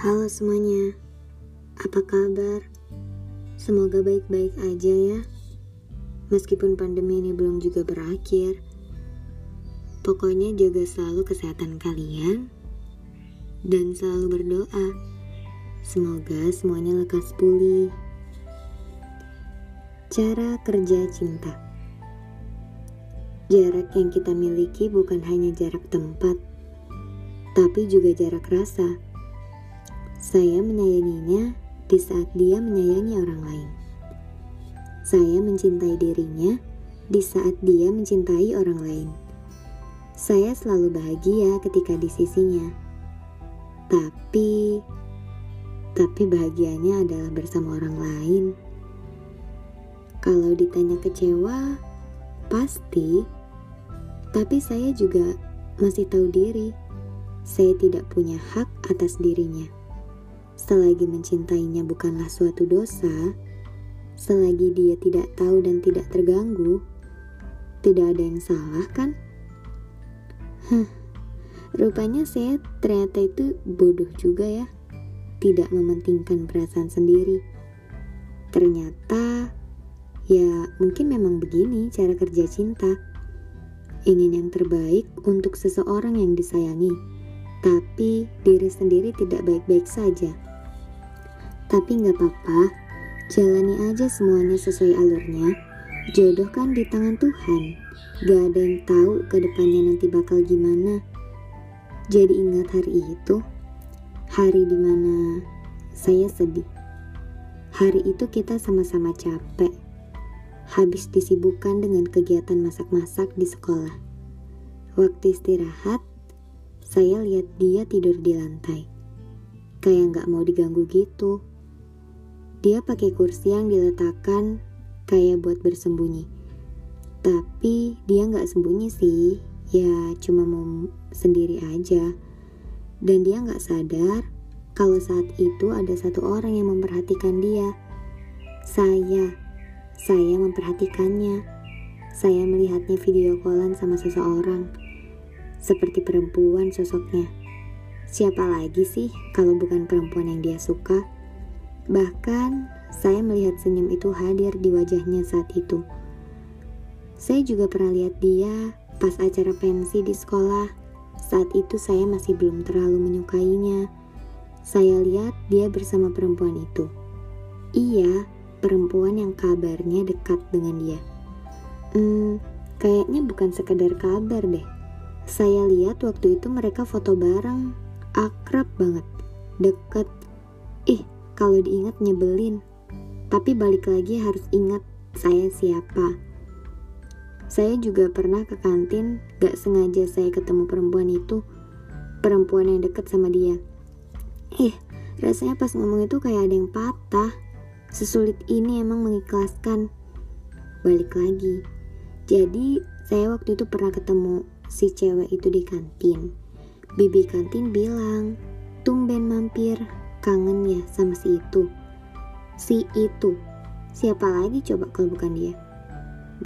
Halo semuanya, apa kabar? Semoga baik-baik aja ya. Meskipun pandemi ini belum juga berakhir, pokoknya jaga selalu kesehatan kalian dan selalu berdoa. Semoga semuanya lekas pulih. Cara kerja cinta Jarak yang kita miliki bukan hanya jarak tempat, tapi juga jarak rasa. Saya menyayanginya di saat dia menyayangi orang lain. Saya mencintai dirinya di saat dia mencintai orang lain. Saya selalu bahagia ketika di sisinya. Tapi tapi bahagianya adalah bersama orang lain. Kalau ditanya kecewa, pasti. Tapi saya juga masih tahu diri. Saya tidak punya hak atas dirinya. Selagi mencintainya bukanlah suatu dosa, selagi dia tidak tahu dan tidak terganggu, tidak ada yang salah kan? Hah, rupanya saya ternyata itu bodoh juga ya, tidak mementingkan perasaan sendiri. Ternyata Ya, mungkin memang begini cara kerja cinta. Ingin yang terbaik untuk seseorang yang disayangi, tapi diri sendiri tidak baik-baik saja. Tapi nggak apa-apa, jalani aja semuanya sesuai alurnya. Jodoh kan di tangan Tuhan, gak ada yang tahu ke depannya nanti bakal gimana. Jadi ingat hari itu, hari di mana saya sedih. Hari itu kita sama-sama capek, habis disibukkan dengan kegiatan masak-masak di sekolah. Waktu istirahat, saya lihat dia tidur di lantai. Kayak nggak mau diganggu gitu. Dia pakai kursi yang diletakkan kayak buat bersembunyi. Tapi dia nggak sembunyi sih, ya cuma mau sendiri aja. Dan dia nggak sadar kalau saat itu ada satu orang yang memperhatikan dia. Saya saya memperhatikannya. Saya melihatnya video callan sama seseorang. Seperti perempuan sosoknya. Siapa lagi sih kalau bukan perempuan yang dia suka? Bahkan saya melihat senyum itu hadir di wajahnya saat itu. Saya juga pernah lihat dia pas acara pensi di sekolah. Saat itu saya masih belum terlalu menyukainya. Saya lihat dia bersama perempuan itu. Iya, perempuan yang kabarnya dekat dengan dia. Hmm, kayaknya bukan sekedar kabar deh. Saya lihat waktu itu mereka foto bareng, akrab banget, deket. Ih, kalau diingat nyebelin. Tapi balik lagi harus ingat saya siapa. Saya juga pernah ke kantin, gak sengaja saya ketemu perempuan itu. Perempuan yang deket sama dia. Ih, rasanya pas ngomong itu kayak ada yang patah. Sesulit ini emang mengikhlaskan. Balik lagi. Jadi, saya waktu itu pernah ketemu si cewek itu di kantin. Bibi kantin bilang, tumben mampir, kangen ya sama si itu. Si itu, siapa lagi coba kalau bukan dia?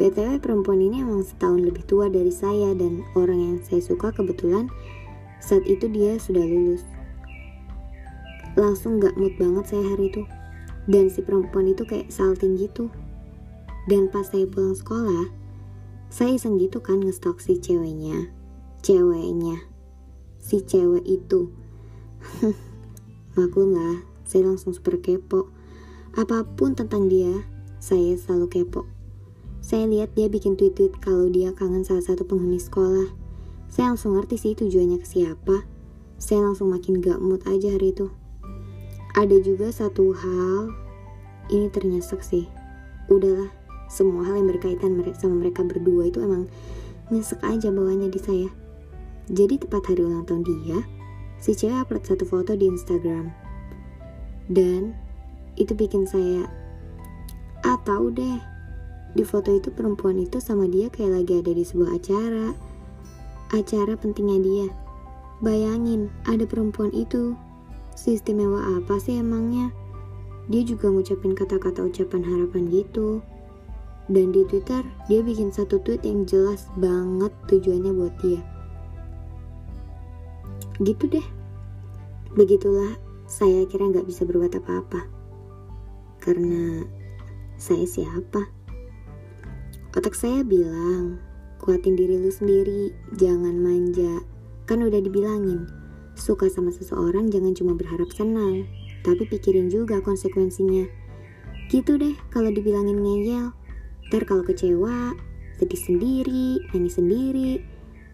BTW perempuan ini emang setahun lebih tua dari saya dan orang yang saya suka kebetulan saat itu dia sudah lulus. Langsung gak mood banget saya hari itu dan si perempuan itu kayak salting gitu. Dan pas saya pulang sekolah saya iseng gitu kan ngestok si ceweknya. Ceweknya. Si cewek itu. Maklum lah saya langsung super kepo. Apa pun tentang dia saya selalu kepo. Saya lihat dia bikin tweet-tweet kalau dia kangen salah satu penghuni sekolah. Saya langsung ngerti sih tujuannya ke siapa. Saya langsung makin gak mood aja hari itu. Ada juga satu hal, ini ternyata sih. Udahlah, semua hal yang berkaitan sama mereka berdua itu emang nyesek aja bawahnya di saya. Jadi tepat hari ulang tahun dia, si cewek upload satu foto di Instagram. Dan itu bikin saya, ah tahu deh, di foto itu perempuan itu sama dia kayak lagi ada di sebuah acara. Acara pentingnya dia. Bayangin, ada perempuan itu Istimewa apa sih emangnya? Dia juga ngucapin kata-kata ucapan harapan gitu. Dan di Twitter, dia bikin satu tweet yang jelas banget tujuannya buat dia. Gitu deh. Begitulah saya kira nggak bisa berbuat apa-apa. Karena saya siapa? Otak saya bilang, kuatin diri lu sendiri, jangan manja. Kan udah dibilangin, suka sama seseorang jangan cuma berharap senang, tapi pikirin juga konsekuensinya. Gitu deh kalau dibilangin ngeyel. Ntar kalau kecewa, sedih sendiri, nangis sendiri,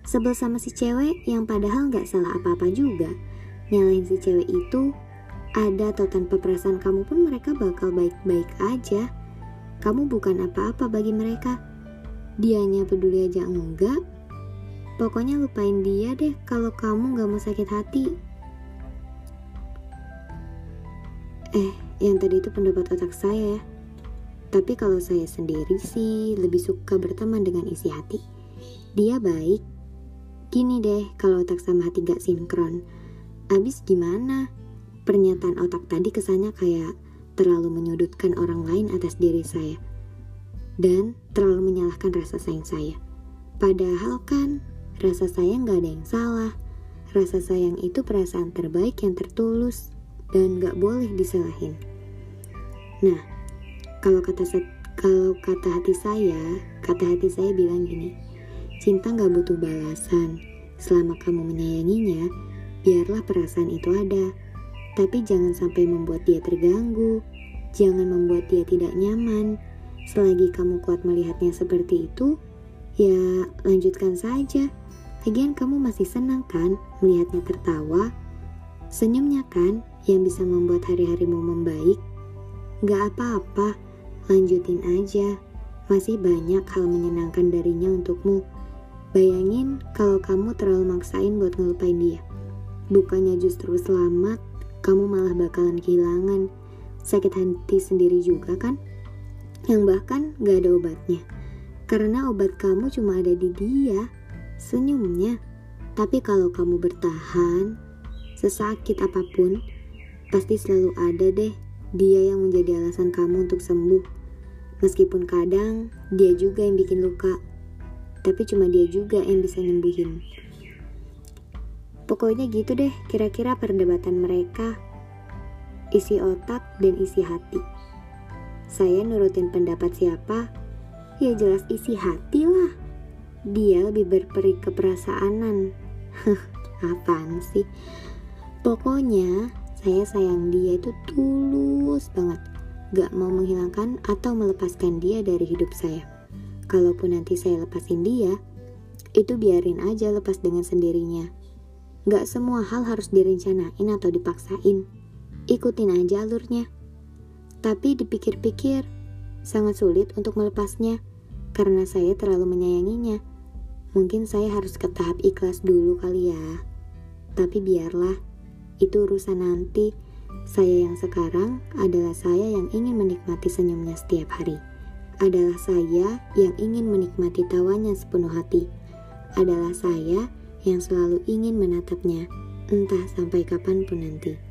sebel sama si cewek yang padahal nggak salah apa-apa juga. Nyalahin si cewek itu ada atau tanpa perasaan kamu pun mereka bakal baik-baik aja. Kamu bukan apa-apa bagi mereka. Dianya peduli aja enggak. Pokoknya lupain dia deh kalau kamu gak mau sakit hati. Eh, yang tadi itu pendapat otak saya ya. Tapi kalau saya sendiri sih lebih suka berteman dengan isi hati. Dia baik. Gini deh, kalau otak sama hati gak sinkron. Abis gimana? Pernyataan otak tadi kesannya kayak terlalu menyudutkan orang lain atas diri saya dan terlalu menyalahkan rasa sayang saya. Padahal kan rasa sayang gak ada yang salah. Rasa sayang itu perasaan terbaik yang tertulus dan gak boleh disalahin. Nah, kalau kata kalau kata hati saya, kata hati saya bilang gini, cinta gak butuh balasan. Selama kamu menyayanginya, biarlah perasaan itu ada tapi jangan sampai membuat dia terganggu, jangan membuat dia tidak nyaman. Selagi kamu kuat melihatnya seperti itu, ya lanjutkan saja. Lagian kamu masih senang kan melihatnya tertawa? Senyumnya kan yang bisa membuat hari-harimu membaik? Gak apa-apa, lanjutin aja. Masih banyak hal menyenangkan darinya untukmu. Bayangin kalau kamu terlalu maksain buat ngelupain dia. Bukannya justru selamat, kamu malah bakalan kehilangan sakit hati sendiri juga kan? Yang bahkan gak ada obatnya. Karena obat kamu cuma ada di dia, senyumnya. Tapi kalau kamu bertahan, sesakit apa pun, pasti selalu ada deh dia yang menjadi alasan kamu untuk sembuh. Meskipun kadang dia juga yang bikin luka, tapi cuma dia juga yang bisa nyembuhin. Pokoknya gitu deh kira-kira perdebatan mereka. Isi otak dan isi hati. Saya nurutin pendapat siapa? Ya jelas isi hati lah. Dia lebih berperi keperasaanan. Apaan sih? Pokoknya saya sayang dia itu tulus banget. Gak mau menghilangkan atau melepaskan dia dari hidup saya. Kalaupun nanti saya lepasin dia, itu biarin aja lepas dengan sendirinya Gak semua hal harus direncanain atau dipaksain. Ikutin aja alurnya. Tapi dipikir-pikir, sangat sulit untuk melepasnya karena saya terlalu menyayanginya. Mungkin saya harus ke tahap ikhlas dulu kali ya. Tapi biarlah, itu urusan nanti. Saya yang sekarang adalah saya yang ingin menikmati senyumnya setiap hari. Adalah saya yang ingin menikmati tawanya sepenuh hati. Adalah saya yang selalu ingin menatapnya, entah sampai kapan pun nanti.